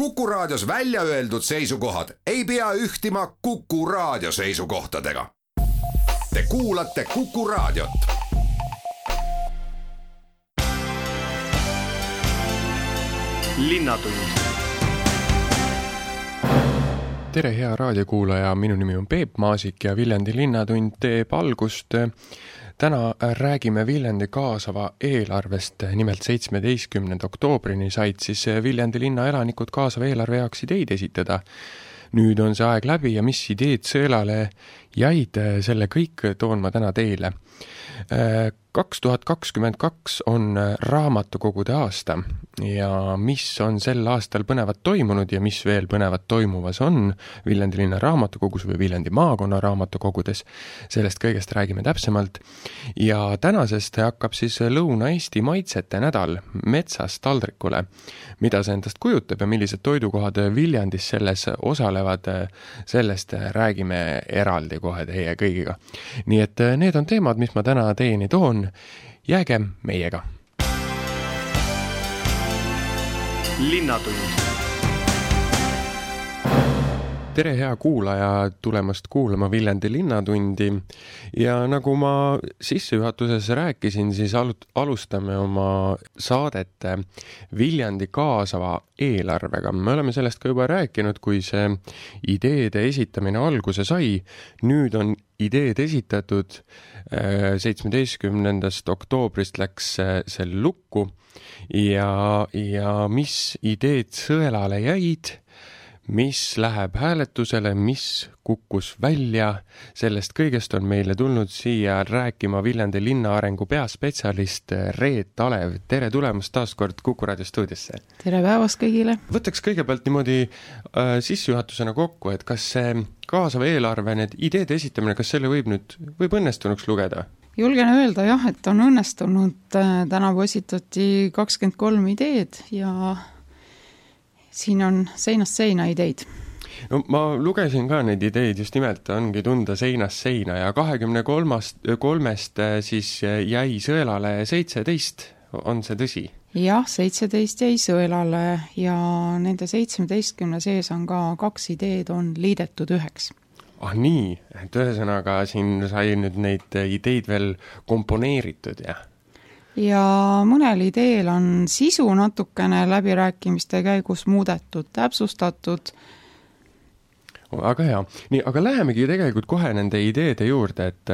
Kuku Raadios välja öeldud seisukohad ei pea ühtima Kuku Raadio seisukohtadega. Te kuulate Kuku Raadiot. tere, hea raadiokuulaja, minu nimi on Peep Maasik ja Viljandi Linnatund teeb algust täna räägime Viljandi kaasava eelarvest, nimelt seitsmeteistkümnenda oktoobrini said siis Viljandi linna elanikud kaasava eelarve jaoks ideid esitada. nüüd on see aeg läbi ja mis ideed sõelale jäid, selle kõik toon ma täna teile kaks tuhat kakskümmend kaks on raamatukogude aasta ja mis on sel aastal põnevat toimunud ja mis veel põnevat toimumas on Viljandi linna raamatukogus või Viljandi maakonna raamatukogudes, sellest kõigest räägime täpsemalt. ja tänasest hakkab siis Lõuna-Eesti maitsete nädal metsast taldrikule. mida see endast kujutab ja millised toidukohad Viljandis selles osalevad, sellest räägime eraldi kohe teie kõigiga. nii et need on teemad, mis ma täna teieni toon, on, jääge meiega. linnatund tere, hea kuulaja, tulemast kuulama Viljandi Linnatundi ja nagu ma sissejuhatuses rääkisin, siis alustame oma saadet Viljandi kaasava eelarvega. me oleme sellest ka juba rääkinud, kui see ideede esitamine alguse sai. nüüd on ideed esitatud, seitsmeteistkümnendast oktoobrist läks see lukku ja, ja mis ideed sõelale jäid mis läheb hääletusele, mis kukkus välja, sellest kõigest on meile tulnud siia rääkima Viljandi linnaarengu peaspetsialist Reet Alev, tere tulemast taas kord Kuku raadio stuudiosse! tere päevast kõigile! võtaks kõigepealt niimoodi äh, sissejuhatusena kokku, et kas see kaasava eelarve, need ideede esitamine, kas selle võib nüüd, võib õnnestunuks lugeda? julgen öelda jah, et on õnnestunud, äh, tänavu esitati kakskümmend kolm ideed ja siin on seinast seina ideid no ma lugesin ka neid ideid, just nimelt ongi tunda seinast seina ja kahekümne kolmast, kolmest äh, siis äh, jäi Sõelale seitseteist, on see tõsi? jah, seitseteist jäi Sõelale ja nende seitsmeteistkümne sees on ka kaks ideed on liidetud üheks. ah nii, et ühesõnaga siin sai nüüd neid ideid veel komponeeritud, jah? Ja mõnel ideel on sisu natukene läbirääkimiste käigus muudetud, täpsustatud väga hea, nii, aga lähemegi tegelikult kohe nende ideede juurde, et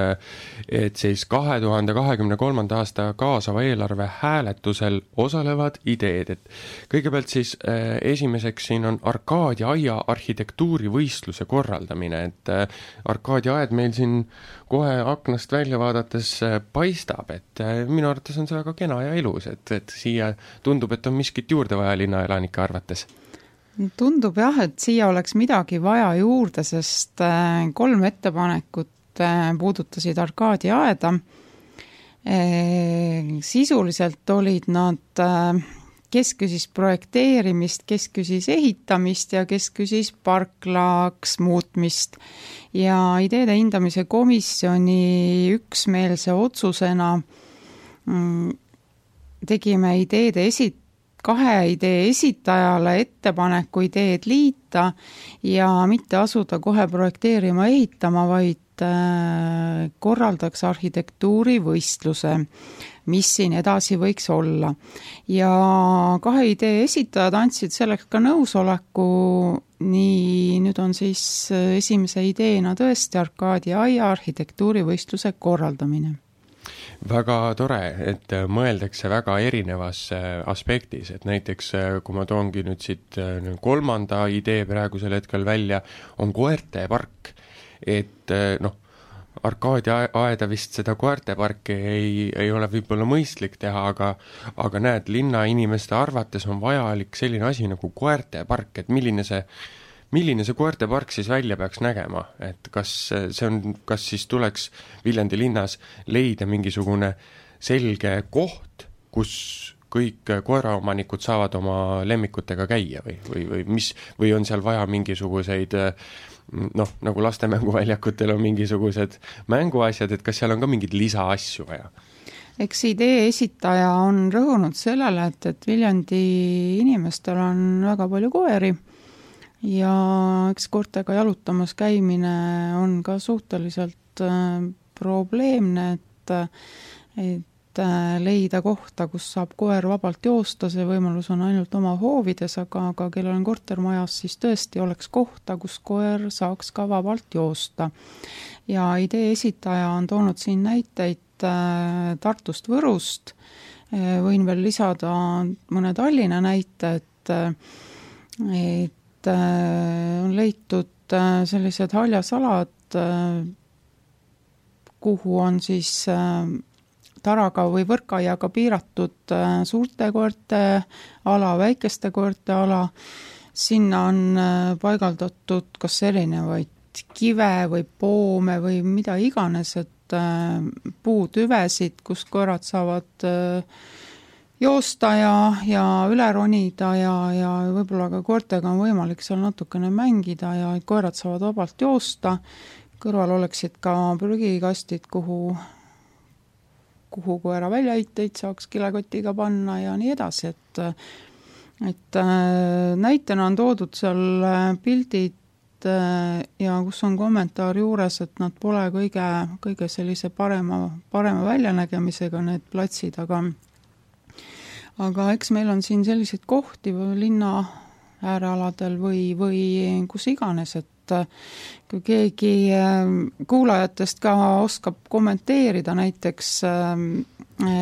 et siis kahe tuhande kahekümne kolmanda aasta kaasava eelarve hääletusel osalevad ideed, et kõigepealt siis äh, esimeseks siin on Arkaadia aia arhitektuurivõistluse korraldamine, et äh, Arkaadia aed meil siin kohe aknast välja vaadates äh, paistab, et minu arvates on see väga kena ja ilus, et, et siia tundub, et on miskit juurde vaja linnaelanike arvates tundub jah, et siia oleks midagi vaja juurde, sest äh, kolm ettepanekut äh, puudutasid Arkaadia aeda. Äh, sisuliselt olid nad, kes küsis projekteerimist, kes küsis ehitamist ja kes küsis parklaks muutmist. ja ideede hindamise komisjoni üksmeelse otsusena mm, tegime ideede esit-, kahe idee esitajale ettepaneku ideed liita ja mitte asuda kohe projekteerima, ehitama, vaid äh, korraldaks arhitektuurivõistluse, mis siin edasi võiks olla. ja kahe idee esitajad andsid selleks ka nõusoleku, nii, nüüd on siis esimese ideena tõesti Arkaadia aia arhitektuurivõistluse korraldamine väga tore, et äh, mõeldakse väga erinevas äh, aspektis, et näiteks äh, kui ma toongi nüüd siit kolmanda idee praegusel hetkel välja, on koertepark. et noh, Arkaadia aeda vist seda koerteparki ei, ei ole võib-olla mõistlik teha, aga aga näed, linnainimeste arvates on vajalik selline asi nagu koertepark, et milline see milline see koertepark siis välja peaks nägema, et kas see on, kas siis tuleks Viljandi linnas leida mingisugune selge koht, kus kõik koeraomanikud saavad oma lemmikutega käia või, või, või mis, või on seal vaja mingisuguseid noh, nagu laste mänguväljakutel on mingisugused mänguasjad, et kas seal on ka mingeid lisaasju vaja? eks idee esitaja on rõhunud sellele, et, et Viljandi inimestel on väga palju koeri ja eks koertega jalutamas käimine on ka suhteliselt äh, probleemne, et, et äh, leida kohta, kus saab koer vabalt joosta, see võimalus on ainult oma hoovides, aga, aga kellel on kortermajas, siis tõesti oleks kohta, kus koer saaks ka vabalt joosta. ja idee esitaja on toonud siin näiteid Äh, Tartust, Võrust, äh, võin veel lisada mõne Tallinna näite, et äh, et on leitud sellised haljasalad, kuhu on siis taraga või võrkaiaga piiratud suurte koerte ala, väikeste koerte ala, sinna on paigaldatud kas erinevaid kive või poome või mida iganes, et Äh, puutüvesid, kus koerad saavad äh, joosta ja, ja üle ronida ja, ja võib-olla ka koertega on võimalik seal natukene mängida ja koerad saavad vabalt joosta, kõrval oleksid ka prügikastid, kuhu, kuhu koera väljaheiteid saaks kilekotiga panna ja nii edasi, et et äh, näitena on toodud seal pildid Äh, ja kus on kommentaar juures, et nad pole kõige, kõige sellise parema, parema väljanägemisega, need platsid, aga aga eks meil on siin selliseid kohti linna äärealadel või, või kus iganes, et äh, kui keegi äh, kuulajatest ka oskab kommenteerida, näiteks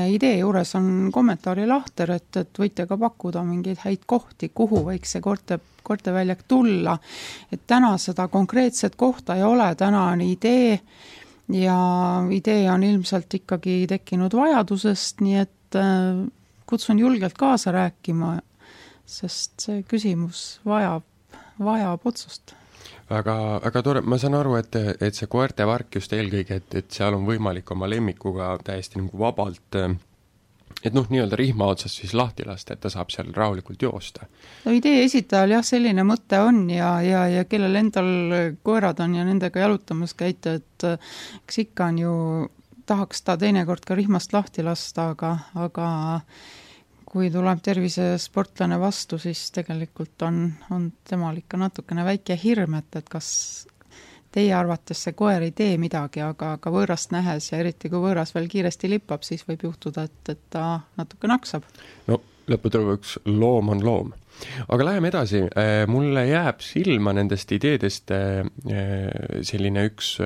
idee juures on kommentaari lahter, et, et võite ka pakkuda mingeid häid kohti, kuhu võiks see korter korteväljak tulla. et täna seda konkreetset kohta ei ole, täna on idee ja idee on ilmselt ikkagi tekkinud vajadusest, nii et äh, kutsun julgelt kaasa rääkima, sest see küsimus vajab, vajab otsust väga, väga tore, ma saan aru, et, et see koertepark just eelkõige, et, et seal on võimalik oma lemmikuga täiesti nagu vabalt äh, et noh, nii-öelda rihma otsast siis lahti lasta, et ta saab seal rahulikult joosta. no idee esitajal jah, selline mõte on ja, ja, ja kellel endal koerad on ja nendega jalutamas käite, et eks ikka on ju, tahaks ta teinekord ka rihmast lahti lasta, aga, aga kui tuleb tervisesportlane vastu, siis tegelikult on, on temal ikka natukene väike hirm, et, et kas teie arvates see koer ei tee midagi, aga, aga võõrast nähes ja eriti, kui võõras veel kiiresti lippab, siis võib juhtuda, et, et ta natuke naksab. no lõppude lõpuks loom on loom aga läheme edasi, äh, mulle jääb silma nendest ideedest äh, äh, selline üks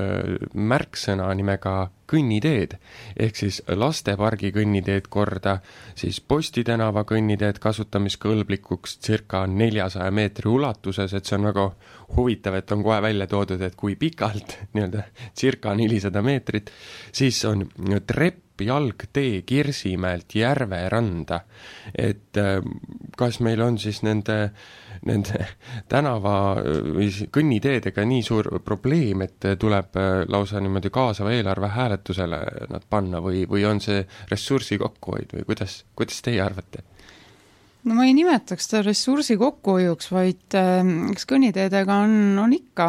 märksõna nimega kõnniteed. ehk siis lastepargi kõnniteed korda siis Posti tänava kõnniteed kasutamiskõlblikuks circa neljasaja meetri ulatuses, et see on väga huvitav, et on kohe välja toodud, et kui pikalt, nii-öelda circa nelisada meetrit, siis on trepp jalgtee Kirsimäelt Järveranda. et äh, kas meil on siis nende, nende tänava või kõnniteedega nii suur probleem, et tuleb äh, lausa niimoodi kaasava eelarve hääletusele nad panna või, või on see ressursi kokkuhoid või kuidas, kuidas teie arvate? no ma ei nimetaks seda ressursi kokkuhoiuks, vaid äh, eks kõnniteedega on, on ikka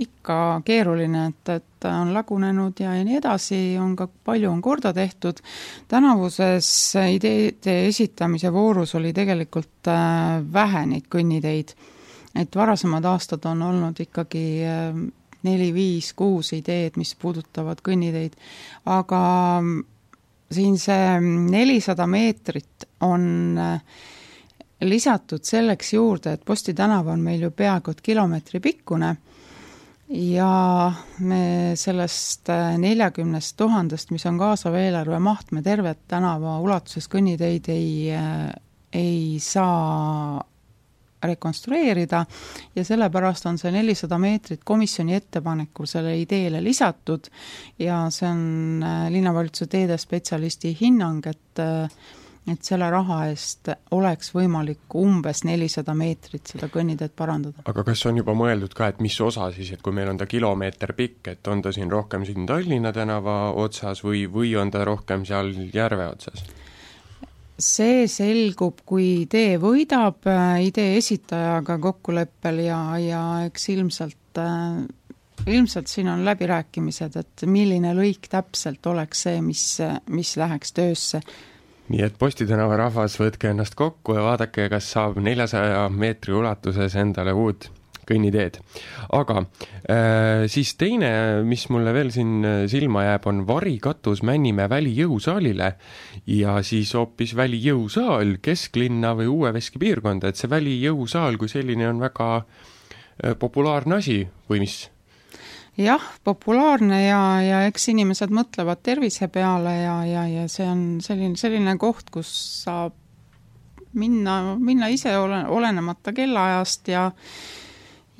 ikka keeruline, et, et on lagunenud ja, ja nii edasi, on ka palju on korda tehtud. tänavuses ideede esitamise voorus oli tegelikult äh, vähe neid kõnniteid, et varasemad aastad on olnud ikkagi äh, neli, viis, kuus ideed, mis puudutavad kõnniteid, aga siin see nelisada meetrit on äh, lisatud selleks juurde, et Posti tänav on meil ju peaaegu et kilomeetri pikkune ja me sellest äh, neljakümnest tuhandest, mis on kaasava eelarve maht, me tervet tänava ulatuses kõnniteid ei, äh, ei saa rekonstrueerida ja sellepärast on see nelisada meetrit komisjoni ettepanekul selle ideele lisatud ja see on äh, linnavalitsuse teedespetsialisti hinnang, et et selle raha eest oleks võimalik umbes nelisada meetrit seda kõnniteed parandada. aga kas on juba mõeldud ka, et mis osa siis, et kui meil on ta kilomeeter pikk, et on ta siin rohkem siin Tallinna tänava otsas või, või on ta rohkem seal järve otsas? see selgub, kui idee võidab idee esitajaga kokkuleppel ja, ja eks ilmselt äh, ilmselt siin on läbirääkimised, et milline lõik täpselt oleks see, mis, mis läheks töösse. Nii et Posti tänava rahvas, võtke ennast kokku ja vaadake, kas saab neljasaja meetri ulatuses endale uut kõnniteed. aga äh, siis teine, mis mulle veel siin silma jääb, on varikatus Männimäe välijõusaalile ja siis hoopis välijõusaal kesklinna või Uue Veski piirkonda, et see välijõusaal kui selline on väga äh, populaarne asi või mis? Jah, populaarne ja, ja eks inimesed mõtlevad tervise peale ja, ja, ja see on selline, selline koht, kus saab minna, minna ise ole, olenemata kellaajast ja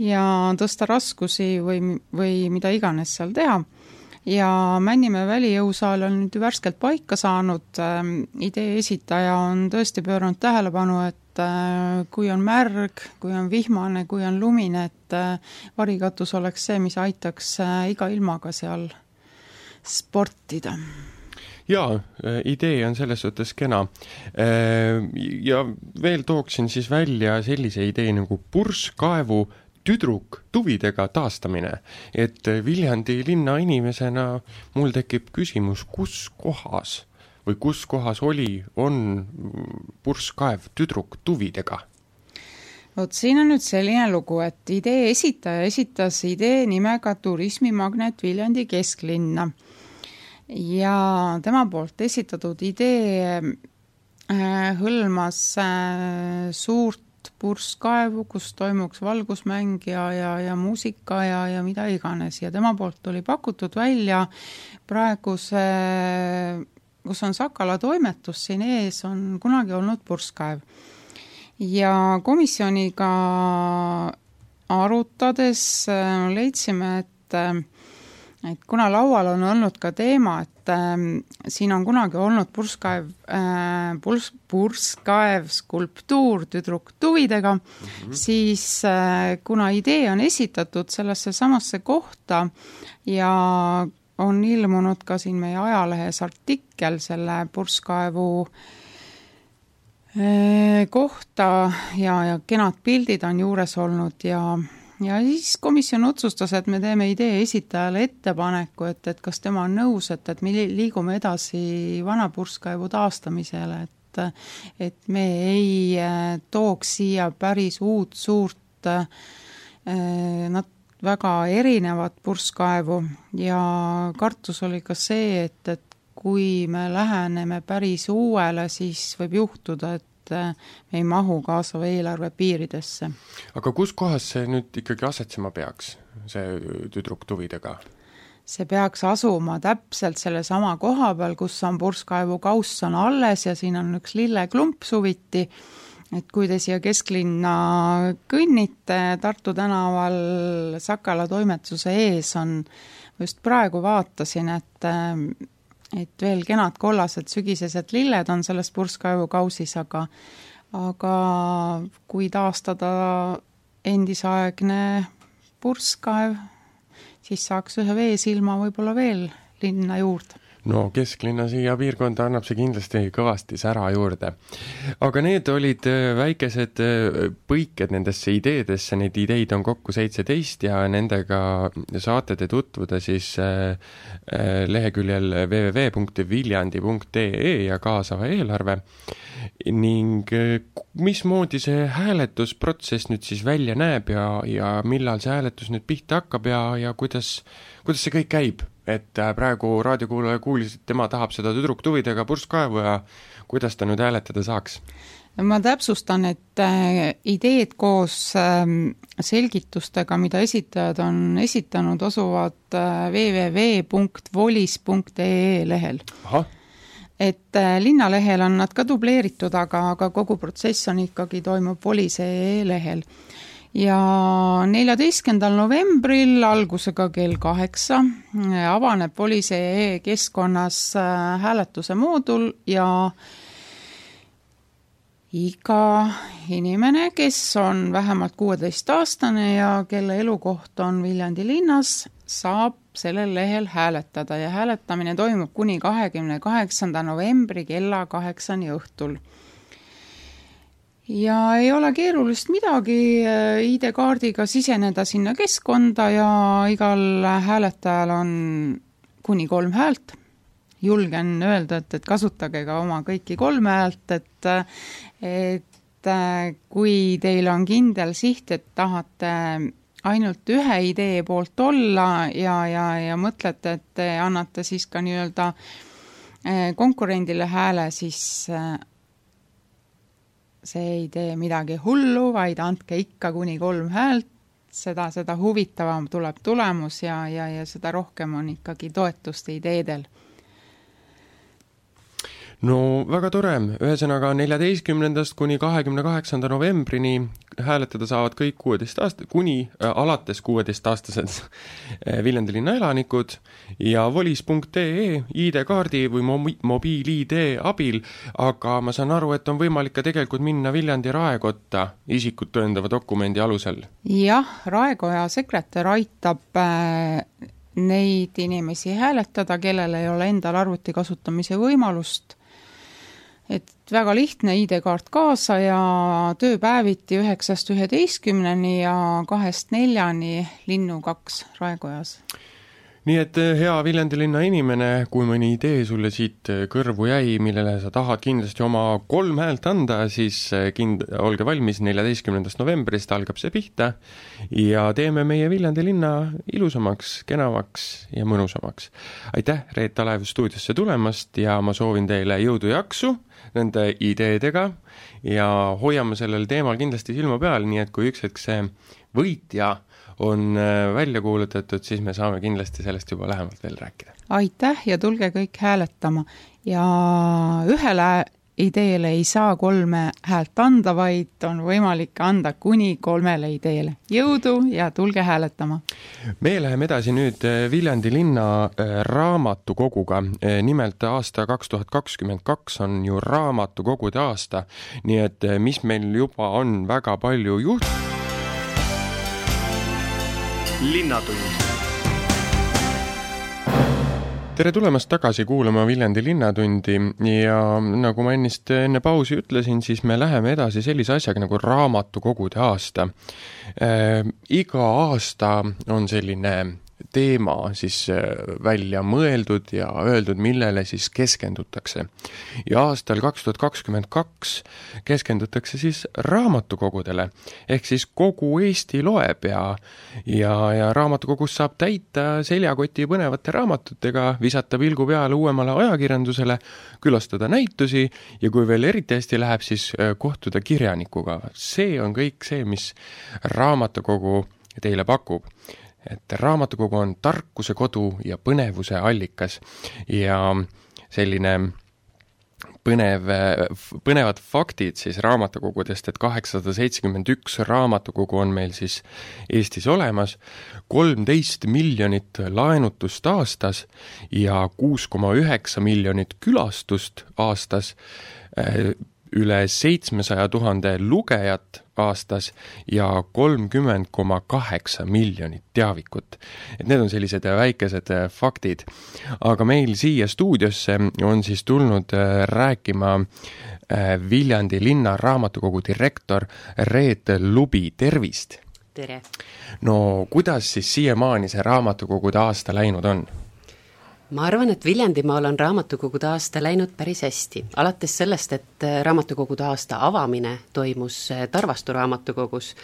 ja tõsta raskusi või, või mida iganes seal teha. ja Männimäe välijõusaal on nüüd värskelt paika saanud, ähm, idee esitaja on tõesti pööranud tähelepanu, et äh, kui on märg, kui on vihmane, kui on lumine, et äh, varikatus oleks see, mis aitaks äh, iga ilmaga seal sportida jaa, idee on selles suhtes kena. Ja veel tooksin siis välja sellise idee nagu purskkaevu tüdruk tuvidega taastamine, et Viljandi linna inimesena mul tekib küsimus, kus kohas või kus kohas oli, on purskkaev tüdruk tuvidega? vot siin on nüüd selline lugu, et idee esitaja esitas idee nimega Turismimagnet Viljandi kesklinna ja tema poolt esitatud idee äh, hõlmas äh, suurt purskkaevu, kus toimuks valgusmäng ja, ja, ja muusika ja, ja mida iganes ja tema poolt oli pakutud välja praeguse, kus on Sakala toimetus, siin ees on kunagi olnud purskkaev. ja komisjoniga arutades äh, leidsime, et äh, et kuna laual on olnud ka teema, et äh, siin on kunagi olnud purskkaev äh,, purs-, purskkaev skulptuur tüdruk tuvidega mm, -hmm. siis äh, kuna idee on esitatud sellesse samasse kohta ja on ilmunud ka siin meie ajalehes artikkel selle purskkaevu äh, kohta ja, ja kenad pildid on juures olnud ja ja siis komisjon otsustas, et me teeme idee esitajale ettepaneku, et, et kas tema on nõus, et, et me liigume edasi vana purskkaevu taastamisele, et et me ei äh, tooks siia päris uut suurt äh, nad väga erinevat purskkaevu ja kartus oli ka see, et, et kui me läheneme päris uuele, siis võib juhtuda, et et äh, me ei mahu kaasava eelarve piiridesse. aga kus kohas see nüüd ikkagi asetsema peaks, see tüdruk tuvidega? see peaks asuma täpselt sellesama koha peal, kus on purskkaevu kauss on alles ja siin on üks lilleklump suviti, et kui te siia kesklinna kõnnite Tartu tänaval Sakala toimetuse ees on, just praegu vaatasin, et et veel kenad kollased sügisesed lilled on selles purskkaevukausis, aga aga kui taastada endisaegne purskkaev, siis saaks ühe veesilma võib-olla veel linna juurde no kesklinna siia piirkonda annab see kindlasti kõvasti sära juurde. aga need olid äh, väikesed äh, põiked nendesse ideedesse, neid ideid on kokku seitseteist ja nendega saate te tutvuda siis äh, leheküljel www.viljandi.ee ja kaasava eelarve ning mismoodi see hääletusprotsess nüüd siis välja näeb ja, ja millal see hääletus nüüd pihta hakkab ja, ja kuidas, kuidas see kõik käib? Et äh, praegu raadiokuulaja kuulis, et tema tahab seda tüdruktuvidega purskkaevu ja kuidas ta nüüd hääletada saaks? ma täpsustan, et äh, ideed koos ähm, selgitustega, mida esitajad on esitanud, asuvad äh, www.volis.ee lehel. et linnalehel on nad ka dubleeritud, aga, aga kogu protsess on ikkagi, toimub volis.ee lehel ja neljateistkümnendal novembril algusega kell kaheksa avaneb Politsei keskkonnas äh, hääletuse moodul ja iga inimene, kes on vähemalt kuueteistaastane ja kelle elukoht on Viljandi linnas, saab sellel lehel hääletada ja hääletamine toimub kuni kahekümne kaheksanda novembri kella kaheksani õhtul ja ei ole keerulist midagi, ID-kaardiga siseneda sinna keskkonda ja igal hääletajal on kuni kolm häält. Julgen öelda, et, et kasutage ka oma kõiki kolme häält, et et kui teil on kindel siht, et tahate ainult ühe idee poolt olla ja, ja, ja mõtlete, et te annate siis ka nii-öelda eh, konkurendile hääle, siis eh, see ei tee midagi hullu, vaid andke ikka kuni kolm häält, seda, seda huvitavam tuleb tulemus ja, ja, ja seda rohkem on ikkagi toetust ideedel no väga tore, ühesõnaga neljateistkümnendast kuni kahekümne kaheksanda novembrini hääletada saavad kõik kuueteist aasta, kuni äh, alates kuueteistaastased äh, Viljandi linna elanikud. Ja volis.ee ID-kaardi või mobi-, mobiil-ID abil, aga ma saan aru, et on võimalik ka tegelikult minna Viljandi raekotta isikut tõendava dokumendi alusel? jah, raekoja sekretär aitab äh, neid inimesi hääletada, kellel ei ole endal arvuti kasutamise võimalust et väga lihtne ID-kaart kaasa ja tööpäeviti üheksast üheteistkümneni ja kahest neljani Linnu kaks Raekojas nii et eh, hea Viljandi linna inimene, kui mõni idee sulle siit eh, kõrvu jäi, millele sa tahad kindlasti oma kolm häält anda, siis eh, kind-, olge valmis, neljateistkümnendast novembrist algab see pihta ja teeme meie Viljandi linna ilusamaks, kenamaks ja mõnusamaks. aitäh, Reet Alev stuudiosse tulemast ja ma soovin teile jõudu-jaksu nende ideedega ja hoiame sellel teemal kindlasti silma peal, nii et kui üks hetk see võitja on äh, välja kuulutatud, siis me saame kindlasti sellest juba lähemalt veel rääkida. aitäh ja tulge kõik hääletama ja ühele ideele ei saa kolme häält anda, vaid on võimalik anda kuni kolmele ideele. jõudu ja tulge hääletama! me läheme edasi nüüd äh, Viljandi linna äh, raamatukoguga. nimelt aasta kaks tuhat kakskümmend kaks on ju raamatukogude aasta, nii et mis meil juba on väga palju juhtunud, linnatund. tere tulemast tagasi kuulama Viljandi Linnatundi ja nagu ma ennist enne pausi ütlesin, siis me läheme edasi sellise asjaga nagu raamatukogude aasta äh,. iga aasta on selline teema siis äh, välja mõeldud ja öeldud, millele siis keskendutakse. ja aastal kaks tuhat kakskümmend kaks keskendutakse siis raamatukogudele, ehk siis kogu Eesti loeb ja ja, ja raamatukogust saab täita seljakoti põnevate raamatutega, visata pilgu peale uuemale ajakirjandusele, külastada näitusi ja kui veel eriti hästi läheb, siis äh, kohtuda kirjanikuga. see on kõik see, mis raamatukogu teile pakub et raamatukogu on tarkuse kodu ja põnevuse allikas ja selline põnev, põnevad faktid siis raamatukogudest, et kaheksasada seitsekümmend üks raamatukogu on meil siis Eestis olemas, kolmteist miljonit laenutust aastas ja kuus koma üheksa miljonit külastust aastas, üle seitsmesaja tuhande lugejat aastas ja kolmkümmend koma kaheksa miljonit teavikut. et need on sellised väikesed äh, faktid. aga meil siia stuudiosse on siis tulnud äh, rääkima äh, Viljandi linna raamatukogu direktor Reet Lubi, tervist! tere! no kuidas siis siiamaani see raamatukogude aasta läinud on? Ma arvan, et Viljandimaal on raamatukogude aasta läinud päris hästi, alates sellest, et äh, raamatukogude aasta avamine toimus äh, Tarvastu raamatukogus,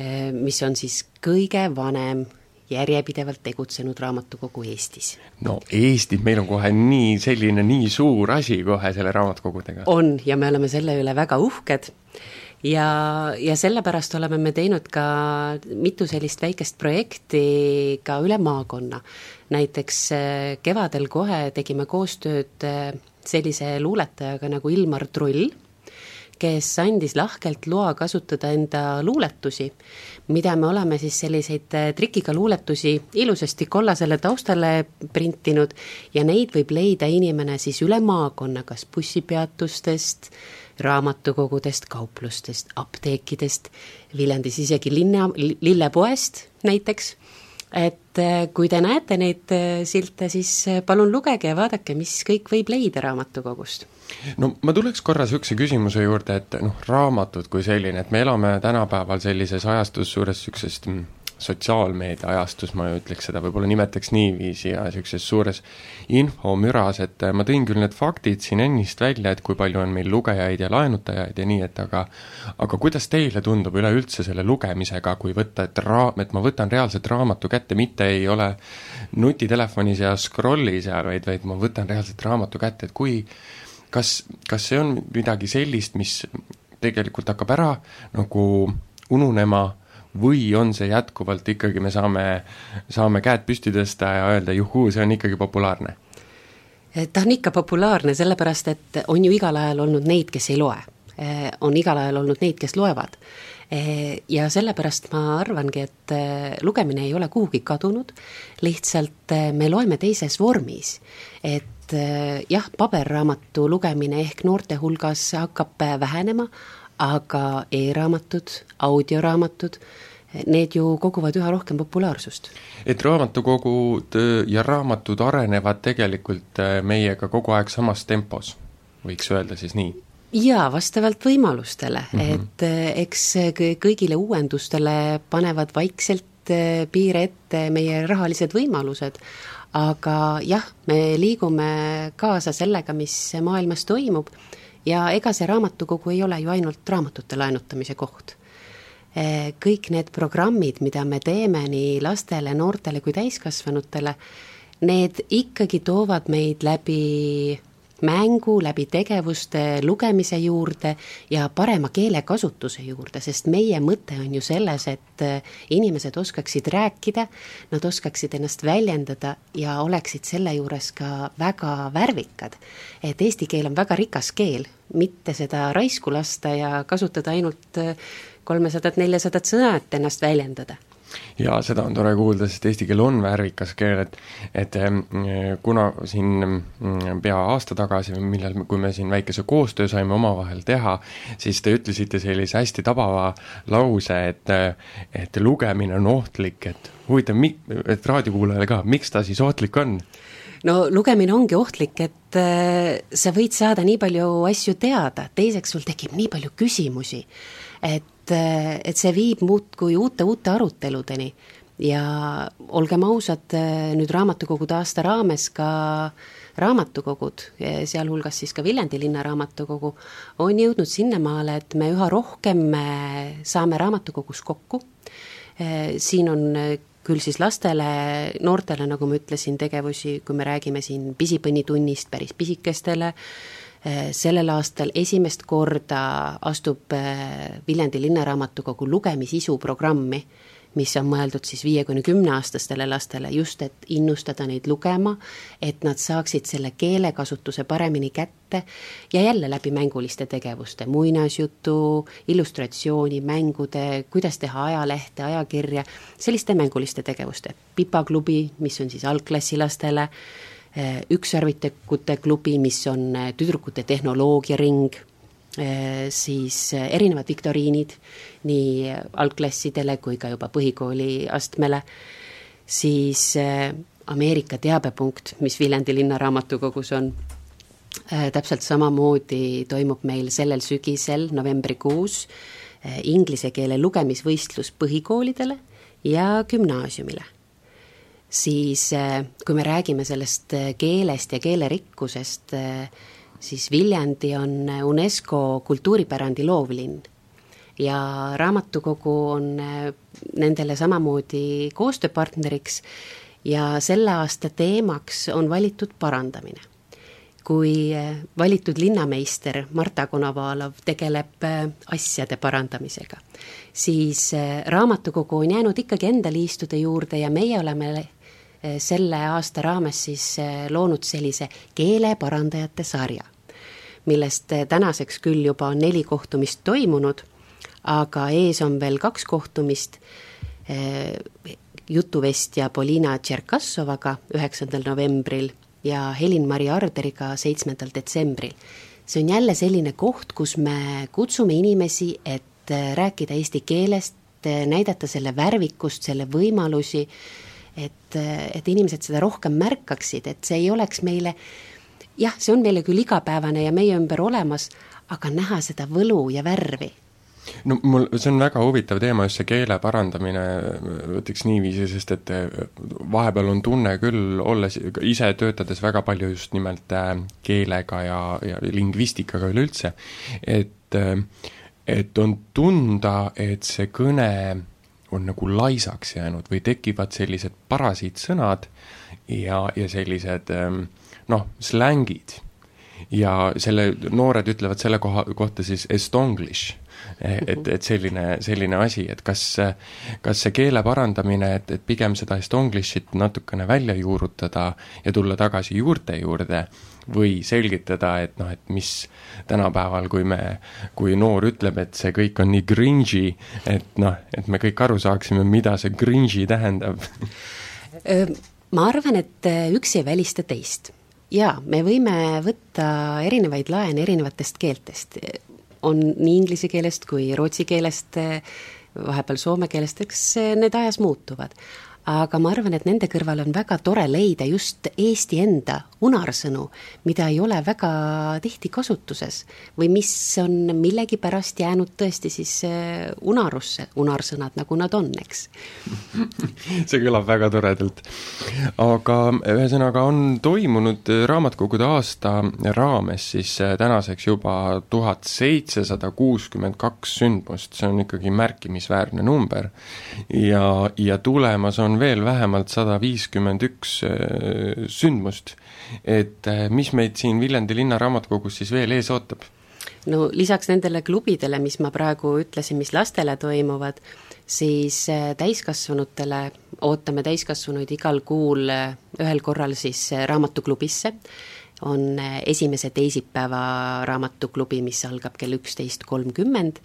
äh, mis on siis kõige vanem järjepidevalt tegutsenud raamatukogu Eestis. no Eestis, meil on kohe nii selline nii suur asi kohe selle raamatukogudega. on ja me oleme selle üle väga uhked ja, ja sellepärast oleme me teinud ka mitu sellist väikest projekti ka üle maakonna. näiteks äh, kevadel kohe tegime koostööd äh, sellise luuletajaga nagu Ilmar Trull, kes andis lahkelt loa kasutada enda luuletusi, mida me oleme siis selliseid äh, trikiga luuletusi ilusasti kollasele taustale printinud ja neid võib leida inimene siis üle maakonna, kas bussipeatustest, raamatukogudest, kauplustest, apteekidest, Viljandis isegi linna, lillepoest näiteks, et äh, kui te näete neid äh, silte, siis äh, palun lugege ja vaadake, mis kõik võib leida raamatukogust. No ma tuleks korra niisuguse küsimuse juurde, et noh, raamatud kui selline, et me elame tänapäeval sellises ajastus suures niisugusest mm, sotsiaalmeedia ajastus, ma ütleks seda, võib-olla nimetaks niiviisi, ja niisuguses suures infomüras, et ma tõin küll need faktid siin ennist välja, et kui palju on meil lugejaid ja laenutajaid ja nii, et aga aga kuidas teile tundub üleüldse selle lugemisega, kui võtta, et raa-, et ma võtan reaalselt raamatu kätte, mitte ei ole nutitelefonis ja scroll'i seal, vaid, vaid ma võtan reaalselt raamatu kätte, et kui kas, kas see on midagi sellist, mis tegelikult hakkab ära nagu ununema või on see jätkuvalt ikkagi, me saame, saame käed püsti tõsta ja öelda juhuu, see on ikkagi populaarne? ta on ikka populaarne, sellepärast et on ju igal ajal olnud neid, kes ei loe. on igal ajal olnud neid, kes loevad. Ja sellepärast ma arvangi, et lugemine ei ole kuhugi kadunud, lihtsalt me loeme teises vormis. et jah, paberraamatu lugemine ehk noorte hulgas hakkab vähenema, aga e-raamatud, audioraamatud, need ju koguvad üha rohkem populaarsust. et raamatukogud äh, ja raamatud arenevad tegelikult äh, meiega kogu aeg samas tempos, võiks öelda siis nii? jaa, vastavalt võimalustele mm, -hmm. et äh, eks kõigile uuendustele panevad vaikselt piire ette meie rahalised võimalused, aga jah, me liigume kaasa sellega, mis maailmas toimub ja ega see raamatukogu ei ole ju ainult raamatute laenutamise koht. Kõik need programmid, mida me teeme nii lastele, noortele kui täiskasvanutele, need ikkagi toovad meid läbi mängu, läbi tegevuste lugemise juurde ja parema keelekasutuse juurde, sest meie mõte on ju selles, et äh, inimesed oskaksid rääkida, nad oskaksid ennast väljendada ja oleksid selle juures ka väga värvikad. et eesti keel on väga rikas keel, mitte seda raisku lasta ja kasutada ainult äh, kolmesadat, neljasadat sõna, et ennast väljendada jaa, seda on tore kuulda, sest eesti keel on värvikas keel, et et kuna siin pea aasta tagasi, millal, kui me siin väikese koostöö saime omavahel teha, siis te ütlesite sellise hästi tabava lause, et et lugemine on ohtlik, et huvitav, mi-, et raadiokuulajale ka, miks ta siis ohtlik on? no lugemine ongi ohtlik, et äh, sa võid saada nii palju asju teada, teiseks sul tekib nii palju küsimusi, et et, see viib muudkui uute, uute aruteludeni. ja olgem ausad, nüüd raamatukogude aasta raames ka raamatukogud, sealhulgas siis ka Viljandi linnaraamatukogu, on jõudnud sinnamaale, et me üha rohkem saame raamatukogus kokku, siin on küll siis lastele, noortele, nagu ma ütlesin, tegevusi, kui me räägime siin pisipõnnitunnist päris pisikestele, Äh, sellel aastal esimest korda astub äh, Viljandi Linnaraamatukogu lugemisisu programmi, mis on mõeldud siis viie kuni kümneaastastele lastele, just et innustada neid lugema, et nad saaksid selle keelekasutuse paremini kätte ja jälle läbi mänguliste tegevuste, muinasjutu, illustratsiooni, mängude, kuidas teha ajalehte, ajakirja, selliste mänguliste tegevuste. pipaklubi, mis on siis algklassilastele, Äh, ükssarvitekute klubi, mis on äh, tüdrukute tehnoloogiaring, äh, siis erinevad viktoriinid nii algklassidele kui ka juba põhikooli astmele, siis Ameerika teabepunkt, mis Viljandi linnaraamatukogus on, täpselt samamoodi toimub meil sellel sügisel, novembrikuus, inglise keele lugemisvõistlus põhikoolidele ja gümnaasiumile siis äh, kui me räägime sellest äh, keelest ja keelerikkusest, äh, siis Viljandi on UNESCO kultuuripärandi loovlinn ja raamatukogu on nendele samamoodi koostööpartneriks ja selle aasta teemaks on valitud parandamine. kui valitud linnameister Marta Konovalov tegeleb asjade parandamisega, siis raamatukogu on jäänud ikkagi enda liistude juurde ja meie oleme selle aasta raames siis eh, loonud sellise keeleparandajate sarja, millest eh, tänaseks küll juba on neli kohtumist toimunud, aga ees on veel kaks kohtumist jutuvestja Polina Tšerkassovaga üheksandal novembril ja Helin-Mari Arderiga seitsmendal detsembril. see on jälle selline koht, kus me kutsume inimesi, et rääkida eesti keelest, näidata selle värvikust, selle võimalusi et, et inimesed seda rohkem märkaksid, et see ei oleks meile jah, see on meile küll igapäevane ja meie ümber olemas, aga näha seda võlu ja värvi. No mul, see on väga huvitav teema, just see keele parandamine, ütleks niiviisi, sest et eh, vahepeal on tunne küll, olles ise töötades väga palju just nimelt äh, keelega ja, ja lingvistikaga üleüldse, et äh, et on tunda, et see kõne on nagu laisaks jäänud või tekivad sellised parasiitsõnad ja, ja sellised ähm, noh, slängid. ja selle, noored ütlevad selle koha, kohta siis estonglish et, et selline, selline asi, et kas, kas see keele parandamine, et, et pigem seda estonglish'it natukene välja juurutada ja tulla tagasi juurte juurde või selgitada, et noh, et mis tänapäeval, kui me, kui noor ütleb, et see kõik on nii cringe'i, et noh, et me kõik aru saaksime, mida see cringe'i tähendab. Ma arvan, et üks ei välista teist. Jaa, me võime võtta erinevaid laene erinevatest keeltest. On nii inglise keelest kui rootsi keelest, vahepeal soome keelest, eks need ajas muutuvad aga ma arvan, et nende kõrval on väga tore leida just Eesti enda unarsõnu, mida ei ole väga tihti kasutuses või mis on millegipärast jäänud tõesti siis äh, unarusse, unarsõnad, nagu nad on, eks see kõlab väga toredalt. aga ühesõnaga on toimunud raamatukogude aasta raames siis äh, tänaseks juba tuhat seitsesada kuuskümmend kaks sündmust, see on ikkagi märkimisväärne number. ja, ja tulemas on veel vähemalt sada viiskümmend üks äh, sündmust. et äh, mis meid siin Viljandi linnaraamatukogus siis veel ees ootab? no lisaks nendele klubidele, mis ma praegu ütlesin, mis lastele toimuvad, siis äh, täiskasvanutele ootame täiskasvanuid igal kuul ühel korral siis raamatuklubisse on eh, esimese teisipäeva raamatuklubi, mis algab kell üksteist kolmkümmend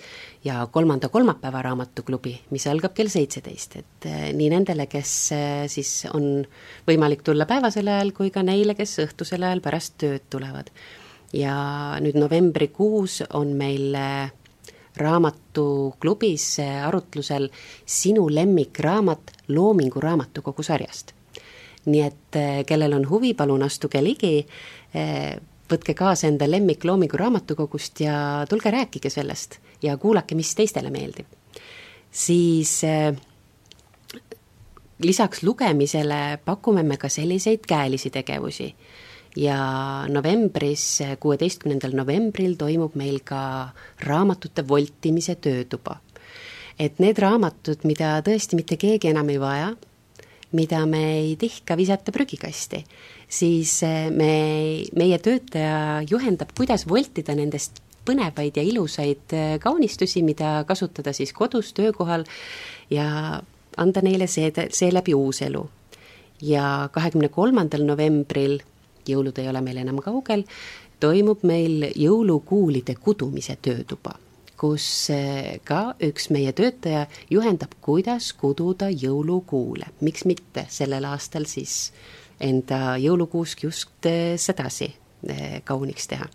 ja kolmanda kolmapäeva raamatuklubi, mis algab kell seitseteist, et eh, nii nendele, kes eh, siis on võimalik tulla päevasel ajal, kui ka neile, kes õhtusel ajal pärast tööd tulevad. ja nüüd novembrikuus on meil raamatuklubis arutlusel sinu lemmikraamat Loomingu raamatukogu sarjast nii et kellel on huvi, palun astuge ligi, Eh, võtke kaasa enda lemmikloomingu raamatukogust ja tulge rääkige sellest ja kuulake, mis teistele meeldib. siis eh, lisaks lugemisele pakume me ka selliseid käelisi tegevusi ja novembris, kuueteistkümnendal novembril toimub meil ka raamatute voltimise töötuba. et need raamatud, mida tõesti mitte keegi enam ei vaja, mida me ei tihka visata prügikasti, siis eh, me, meie töötaja juhendab, kuidas voltida nendest põnevaid ja ilusaid eh, kaunistusi, mida kasutada siis kodus, töökohal ja anda neile see, seeläbi uus elu. ja kahekümne kolmandal novembril, jõulud ei ole meil enam kaugel, toimub meil jõulukuulide kudumise töötuba kus eh, ka üks meie töötaja juhendab, kuidas kududa jõulukuule, miks mitte sellel aastal siis enda jõulukuusk just eh, sedasi eh, kauniks teha.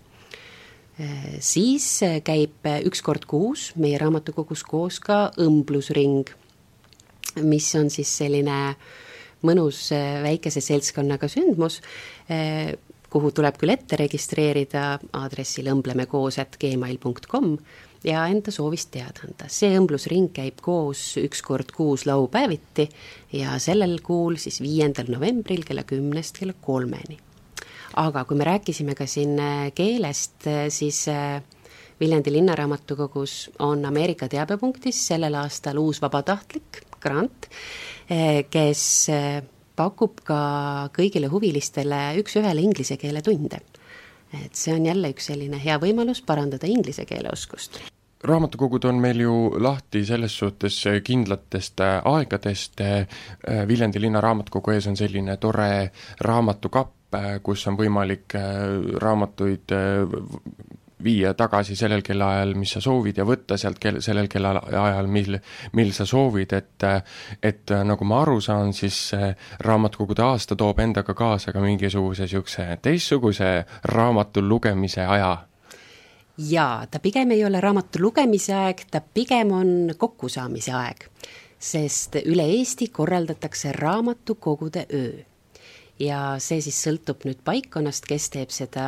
siis käib üks kord kuus meie raamatukogus koos ka õmblusring, mis on siis selline mõnus väikese seltskonnaga sündmus, kuhu tuleb küll ette registreerida aadressil õmblemekoos.gmail.com ja enda soovist teada anda. see õmblusring käib koos üks kord kuus laupäeviti ja sellel kuul siis viiendal novembril kella kümnest kella kolmeni. aga kui me rääkisime ka siin äh, keelest, äh, siis äh, Viljandi Linnaraamatukogus on Ameerika teabepunktis sellel aastal uus vabatahtlik grant, kes pakub ka kõigile huvilistele üks-ühele inglise keele tunde et see on jälle üks selline hea võimalus parandada inglise keele oskust. Raamatukogud on meil ju lahti selles suhtes kindlatest äh, aegadest, äh, Viljandi linna raamatukogu ees on selline tore raamatukapp, äh, kus on võimalik raamatuid viia tagasi sellel kellaajal, mis sa soovid ja võtta sealt kell, sellel kellaajal, mil, mil sa soovid, et et nagu ma aru saan, siis raamatukogude aasta toob endaga kaasa ka mingisuguse niisuguse teistsuguse raamatu lugemise aja. Jaa, ta pigem ei ole raamatu lugemise aeg, ta pigem on kokkusaamise aeg, sest üle Eesti korraldatakse raamatukogude öö ja see siis sõltub nüüd paikkonnast, kes teeb seda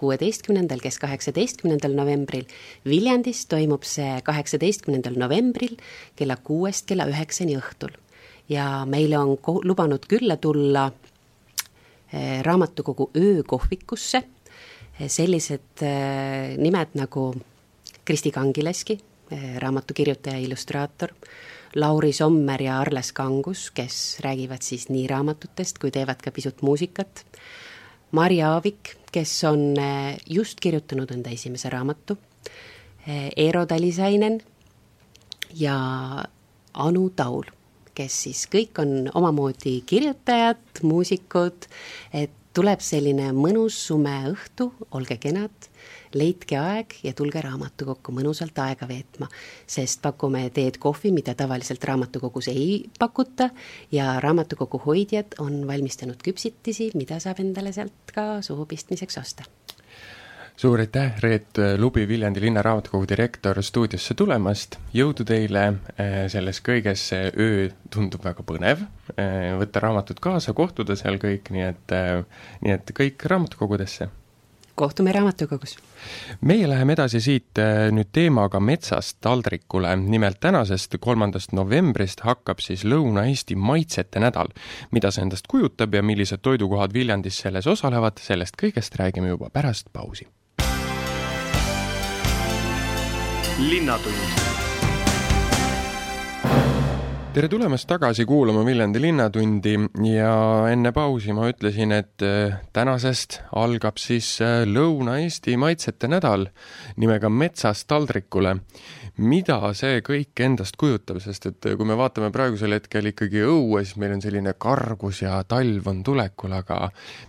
kuueteistkümnendal, kes kaheksateistkümnendal novembril. Viljandis toimub see kaheksateistkümnendal novembril kella kuuest kella üheksani õhtul. ja meile on lubanud külla tulla eh, raamatukogu öökohvikusse eh, sellised eh, nimed nagu Kristi Kangileski, raamatukirjutaja, illustraator, Lauri Sommer ja Arles Kangus, kes räägivad siis nii raamatutest kui teevad ka pisut muusikat. Mari Aavik, kes on eh, just kirjutanud enda esimese raamatu, eh, Eero Talisainen ja Anu Taul, kes siis kõik on omamoodi kirjutajad, muusikud, et tuleb selline mõnus sume õhtu, olge kenad leidke aeg ja tulge raamatukokku mõnusalt aega veetma, sest pakume teed, kohvi, mida tavaliselt raamatukogus ei pakuta ja raamatukogu hoidjad on valmistanud küpsitisi, mida saab endale sealt ka suhu pistmiseks osta. Suur aitäh, Reet Lubi, Viljandi Linnaraamatukogu direktor, stuudiosse tulemast, jõudu teile eh, selles kõiges, see öö tundub väga põnev, eh, võtta raamatud kaasa, kohtuda seal kõik, nii et, eh, nii et kõik raamatukogudesse kohtume raamatukogus. meie läheme edasi siit äh, nüüd teemaga metsast taldrikule, nimelt tänasest, kolmandast novembrist hakkab siis Lõuna-Eesti maitsete nädal. mida see endast kujutab ja millised toidukohad Viljandis selles osalevad, sellest kõigest räägime juba pärast pausi. linnatund tere tulemast tagasi kuulama Viljandi Linnatundi ja enne pausi ma ütlesin, et äh, tänasest algab siis äh, Lõuna-Eesti maitsete nädal nimega Metsast taldrikule. Mida see kõik endast kujutab, sest et kui me vaatame praegusel hetkel ikkagi õue, siis meil on selline kargus ja talv on tulekul, aga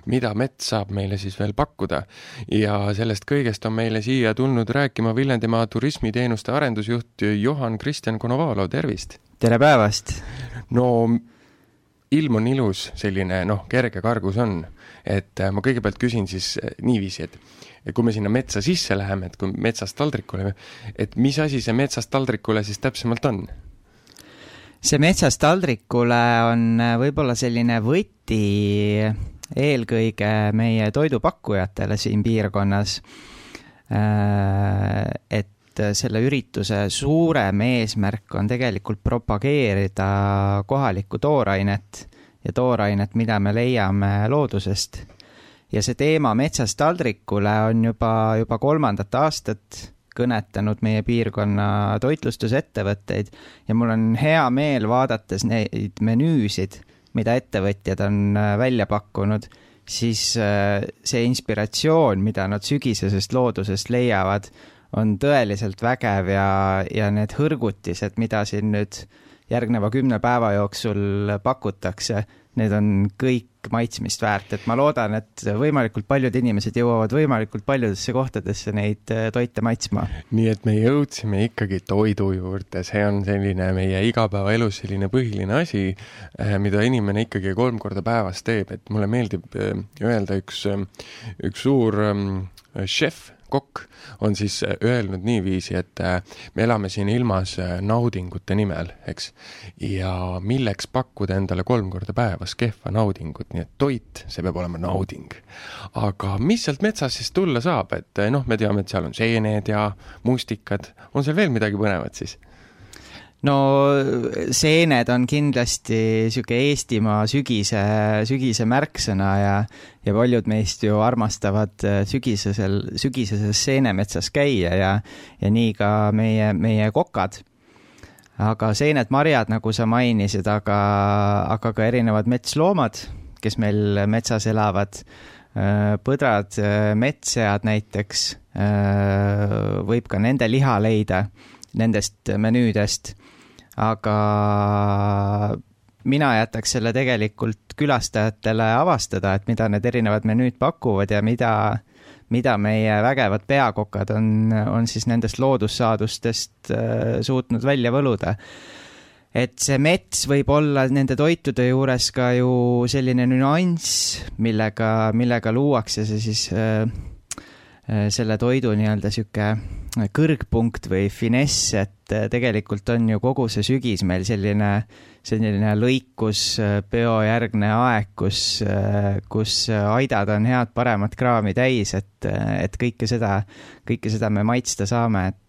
mida mets saab meile siis veel pakkuda? ja sellest kõigest on meile siia tulnud rääkima Viljandimaa turismiteenuste arendusjuht Johan Kristjan Konovalov, tervist! tere päevast! no ilm on ilus, selline noh, kerge kargus on, et äh, ma kõigepealt küsin siis äh, niiviisi, et et kui me sinna metsa sisse läheme, et kui metsast taldrikule, et mis asi see metsast taldrikule siis täpsemalt on? see metsast taldrikule on äh, võib-olla selline võti eelkõige meie toidupakkujatele siin piirkonnas. et et äh, selle ürituse suurem eesmärk on tegelikult propageerida kohalikku toorainet ja toorainet, mida me leiame loodusest. Ja see teema Metsast taldrikule on juba, juba kolmandat aastat kõnetanud meie piirkonna toitlustusettevõtteid. Ja mul on hea meel, vaadates neid menüüsid, mida ettevõtjad on äh, välja pakkunud, siis äh, see inspiratsioon, mida nad sügisesest loodusest leiavad, on tõeliselt vägev ja, ja need hõrgutised, mida siin nüüd järgneva kümne päeva jooksul pakutakse, need on kõik maitsmist väärt, et ma loodan, et võimalikult paljud inimesed jõuavad võimalikult paljudesse kohtadesse neid äh, toite maitsma. nii et me jõudsime ikkagi toidu juurde, see on selline meie igapäevaelus selline põhiline asi, äh, mida inimene ikkagi kolm korda päevas teeb, et mulle meeldib äh, öelda üks, üks suur ähm, šef kokk on siis äh, öelnud niiviisi, et äh, me elame siin ilmas äh, naudingute nimel, eks. ja milleks pakkuda endale kolm korda päevas kehva naudingut, nii et toit, see peab olema nauding. aga mis sealt metsast siis tulla saab, et noh, me teame, et seal on seened ja mustikad, on seal veel midagi põnevat siis? No seened on kindlasti niisugune Eestimaa sügise, sügise märksõna ja, ja paljud meist ju armastavad äh, sügisesel, sügiseses seenemetsas käia ja, ja nii ka meie, meie kokad. aga seened, marjad, nagu sa mainisid, aga, aga ka erinevad metsloomad, kes meil metsas elavad, äh, põdrad, äh, metssead näiteks, võib ka nende liha leida nendest menüüdest aga mina jätaks selle tegelikult külastajatele avastada, et mida need erinevad menüüd pakuvad ja mida, mida meie vägevad peakokad on, on siis nendest loodussaadustest äh, suutnud välja võluda. et see mets võib olla nende toitude juures ka ju selline nüanss, millega, millega luuakse see siis äh, äh selle toidu nii-öelda sihuke kõrgpunkt või finess, et äh, tegelikult on ju kogu see sügis meil selline, selline lõikus, äh, aeg, kus, äh, kus aidad on head paremat kraami täis, et, et kõike seda, kõike seda me maitsta saame, et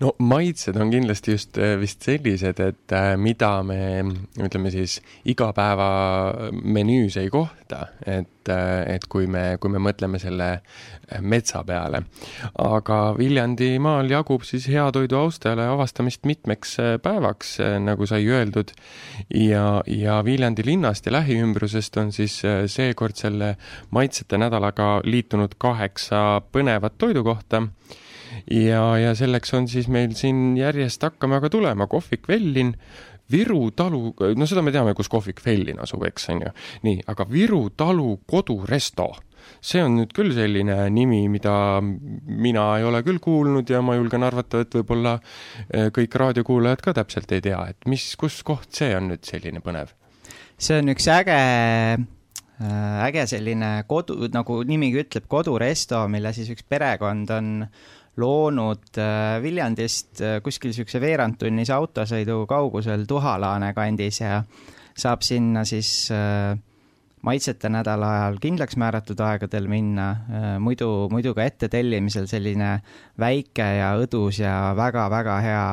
no maitsed on kindlasti just äh, vist sellised, et äh, mida me ütleme siis igapäevamenüüs ei kohta, et, äh, et kui me, kui me mõtleme selle metsa peale. aga Viljandimaal jagub siis hea toidu austajale avastamist mitmeks päevaks, nagu sai öeldud, ja, ja Viljandi linnast ja lähiümbrusest on siis seekord selle maitsete nädalaga liitunud kaheksa põnevat toidukohta ja, ja selleks on siis meil siin järjest hakkame aga tulema kohvik Vellin, Viru talu, no seda me teame, kus kohvik Vellin asub, eks on ju. nii, aga Viru talu koduresto see on nüüd küll selline nimi, mida mina ei ole küll kuulnud ja ma julgen arvata, et võib-olla eh, kõik raadiokuulajad ka täpselt ei tea, et mis, kus koht see on nüüd selline põnev? see on üks äge, äh, äge selline kodu, nagu nimigi ütleb, koduresto, mille siis üks perekond on loonud äh, Viljandist äh, kuskil niisuguse veerandtunnise autosõidu kaugusel Tuhalaane kandis ja saab sinna siis äh, maitsete nädala ajal kindlaks määratud aegadel minna, muidu, muidu ka ettetellimisel selline väike ja õdus ja väga-väga hea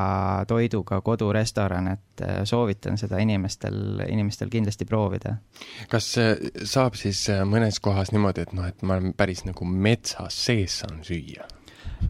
toiduga kodurestoran, et soovitan seda inimestel, inimestel kindlasti proovida. kas saab siis mõnes kohas niimoodi, et noh, et ma päris nagu metsas sees saan süüa?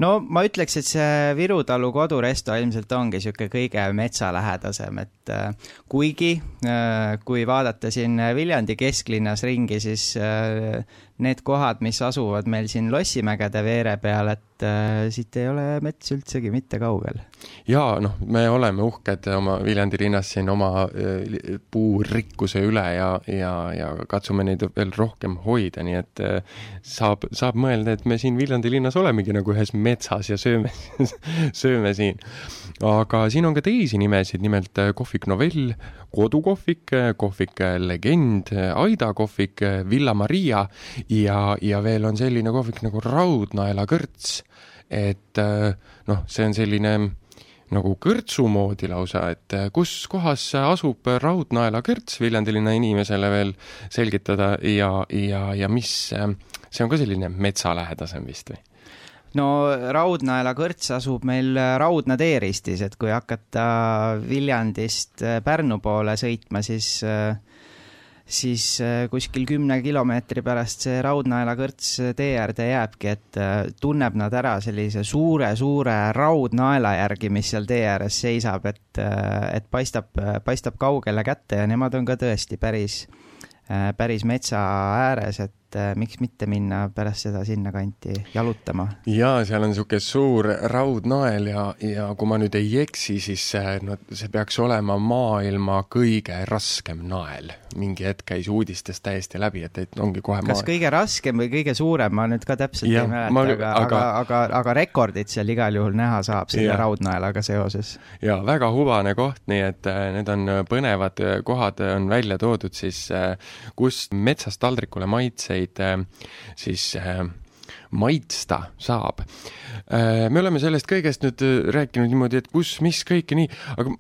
No ma ütleks, et see Viru talu koduresto ilmselt ongi niisugune kõige metsalähedasem, et äh, kuigi äh, kui vaadata siin Viljandi kesklinnas ringi, siis äh, need kohad, mis asuvad meil siin Lossimägede veere peal, et siit ei ole mets üldsegi mitte kaugel. Jaa, noh, me oleme uhked oma Viljandi linnas siin oma äh, puurikkuse üle ja, ja, ja katsume neid veel rohkem hoida, nii et äh, saab, saab mõelda, et me siin Viljandi linnas olemegi nagu ühes metsas ja sööme sööme siin. aga siin on ka teisi nimesid, nimelt äh, kohvik Novell, kodukohvik, kohvik Legend, Aida kohvik, Villa Maria ja, ja veel on selline kohvik nagu Raudnaela kõrts. et noh, see on selline nagu kõrtsu moodi lausa, et äh, kus kohas asub Raudnaela kõrts Viljandi linna inimesele veel selgitada ja, ja, ja mis, äh, see on ka selline metsalähedasem vist või? no Raudnaela kõrts asub meil Raudna teeristis, et kui hakata Viljandist äh, Pärnu poole sõitma, siis siis äh, kuskil kümne kilomeetri pärast see Raudnaela kõrts tee äärde jääbki, et äh, tunneb nad ära sellise suure-suure raudnaela järgi, mis seal tee ääres seisab, et, et paistab, paistab kaugele kätte ja nemad on ka tõesti päris, päris metsa ääres, et et äh, miks mitte minna pärast seda sinnakanti jalutama. jaa, seal on niisugune suur raudnael ja, ja kui ma nüüd ei eksi, siis no see peaks olema maailma kõige raskem nael. mingi hetk käis uudistest täiesti läbi, et, et ongi kohe kas maa... kõige raskem või kõige suurem, ma nüüd ka täpselt ja, ei mäleta, aga, aga, aga, aga, rekordit seal igal juhul näha saab selle ja. raudnaelaga seoses. jaa, väga hubane koht, nii et äh, need on põnevad kohad, on välja toodud siis, äh, kus metsast taldrikule maitseid neid äh, siis äh, maitsta saab. Äh, me oleme sellest kõigest nüüd rääkinud niimoodi, et kus, mis kõike nii, aga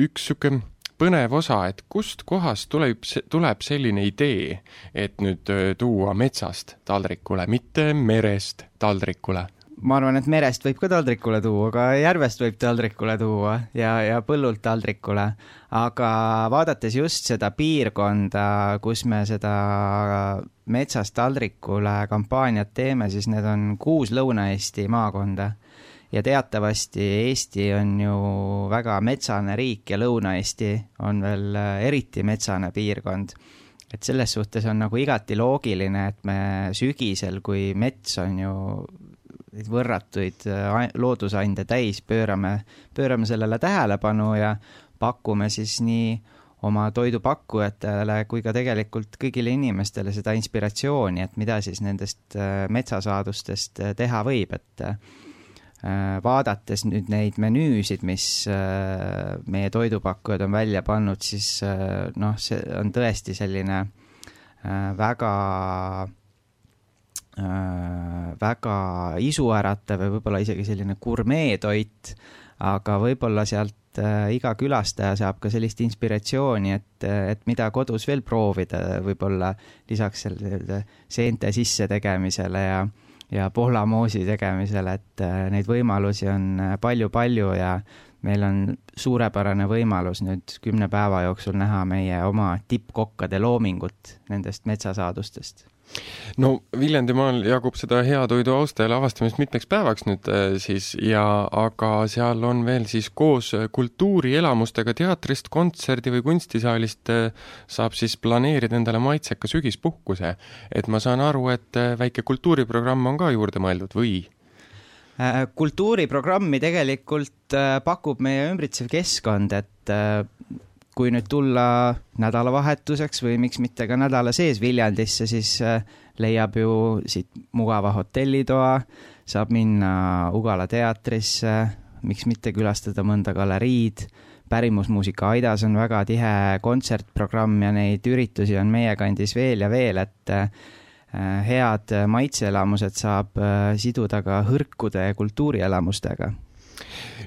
üks niisugune põnev osa, et kust kohast tuleb, tuleb selline idee, et nüüd tuua metsast taldrikule, mitte merest taldrikule ma arvan, et merest võib ka taldrikule tuua, ka järvest võib taldrikule tuua ja, ja põllult taldrikule. aga vaadates just seda piirkonda, kus me seda metsast taldrikule kampaaniat teeme, siis need on kuus Lõuna-Eesti maakonda. ja teatavasti Eesti on ju väga metsane riik ja Lõuna-Eesti on veel eriti metsane piirkond et selles suhtes on nagu igati loogiline, et me sügisel, kui mets on ju neid võrratuid äh, loodusande täis, pöörame, pöörame sellele tähelepanu ja pakume siis nii oma toidupakkujatele kui ka tegelikult kõigile inimestele seda inspiratsiooni, et mida siis nendest äh, metsasaadustest äh, teha võib, et vaadates nüüd neid menüüsid, mis meie toidupakkujad on välja pannud, siis noh, see on tõesti selline väga väga isuäratav ja võib-olla isegi selline gurmeetoit, aga võib-olla sealt äh, iga külastaja saab ka sellist inspiratsiooni, et, et mida kodus veel proovida, võib-olla lisaks sellele seente sisse tegemisele ja ja pohlamoosi tegemisele, et äh, neid võimalusi on palju-palju ja meil on suurepärane võimalus nüüd kümne päeva jooksul näha meie oma tippkokkade loomingut nendest metsasaadustest no Viljandimaal jagub seda hea toidu austajale avastamist mitmeks päevaks nüüd äh, siis ja aga seal on veel siis koos kultuurielamustega teatrist, kontserdi või kunstisaalist äh, saab siis planeerida endale maitseka sügispuhkuse. et ma saan aru, et äh, väike kultuuriprogramm on ka juurde mõeldud või? Kultuuriprogrammi tegelikult pakub meie ümbritsev keskkond, et kui nüüd tulla nädalavahetuseks või miks mitte ka nädala sees Viljandisse, siis leiab ju siit mugava hotellitoa, saab minna Ugala teatrisse, miks mitte külastada mõnda galeriid, pärimusmuusika Aidas on väga tihe kontsertprogramm ja neid üritusi on meie kandis veel ja veel, et Äh, head maitseelamused saab äh, siduda ka hõrkude kultuurielamustega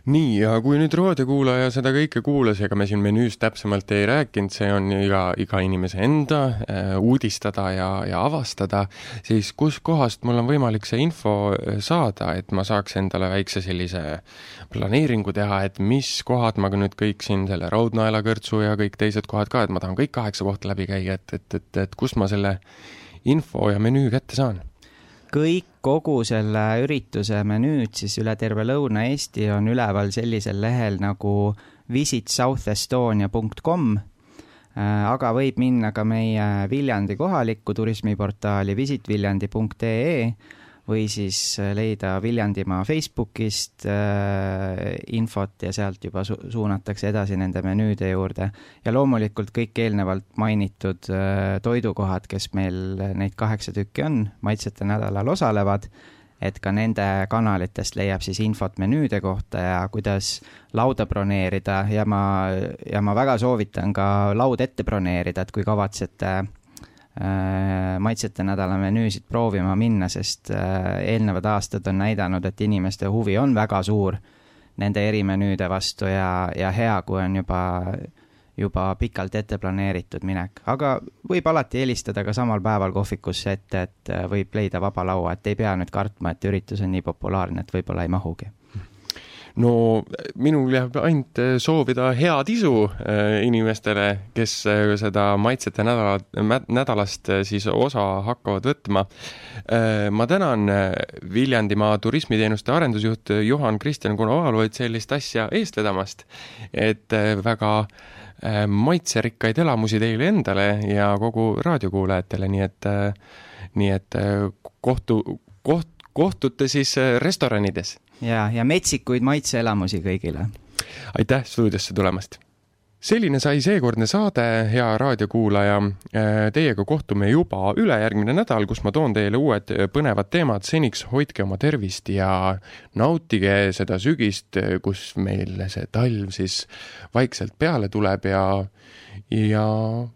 nii, ja kui nüüd raadiokuulaja seda kõike kuulas, ega me siin menüüst täpsemalt ei rääkinud, see on iga, iga inimese enda äh, uudistada ja, ja avastada, siis kuskohast mul on võimalik see info äh, saada, et ma saaks endale väikse sellise planeeringu teha, et mis kohad ma nüüd kõik siin, selle Raudnaela kõrtsu ja kõik teised kohad ka, et ma tahan kõik kaheksa kohta läbi käia, et, et, et, et kust ma selle info ja menüü kätte saan? Kõik, kogu selle ürituse menüüd siis üle terve Lõuna-Eesti on üleval sellisel lehel nagu visitsouthestonia.com, äh, aga võib minna ka meie Viljandi kohalikku turismiportaali visitviljandi.ee või siis äh, leida Viljandimaa Facebookist äh, infot ja sealt juba su suunatakse edasi nende menüüde juurde. ja loomulikult kõik eelnevalt mainitud äh, toidukohad, kes meil neid kaheksa tükki on, maitsete nädalal osalevad, et ka nende kanalitest leiab siis infot menüüde kohta ja kuidas lauda broneerida ja ma, ja ma väga soovitan ka laud ette broneerida, et kui kavatsete Äh, maitsete nädala menüüsid proovima minna, sest äh, eelnevad aastad on näidanud, et inimeste huvi on väga suur nende erimenüüde vastu ja, ja hea, kui on juba, juba pikalt ette planeeritud minek, aga võib alati helistada ka samal päeval kohvikusse ette, et äh, võib leida vaba laua, et ei pea nüüd kartma, et üritus on nii populaarne, et võib-olla ei mahugi no minul jääb ainult äh, soovida head isu äh, inimestele, kes äh, seda maitsete nädala, nädalast siis osa hakkavad võtma. ma tänan Viljandimaa turismiteenuste arendusjuht Juhan Kristjan Konovalovit sellist asja eest vedamast, et väga maitserikkaid elamusi teile endale ja kogu raadiokuulajatele, nii et, nii et kohtu, koht, kohtute siis restoranides ja, ja metsikuid maitseelamusi kõigile. aitäh stuudiosse tulemast! selline sai seekordne saade, hea raadiokuulaja. Teiega kohtume juba ülejärgmine nädal, kus ma toon teile uued põnevad teemad. seniks hoidke oma tervist ja nautige seda sügist, kus meil see talv siis vaikselt peale tuleb ja, ja,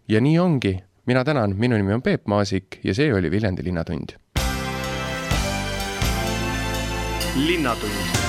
ja nii ongi. mina tänan, minu nimi on Peep Maasik ja see oli Viljandi Linnatund linnatund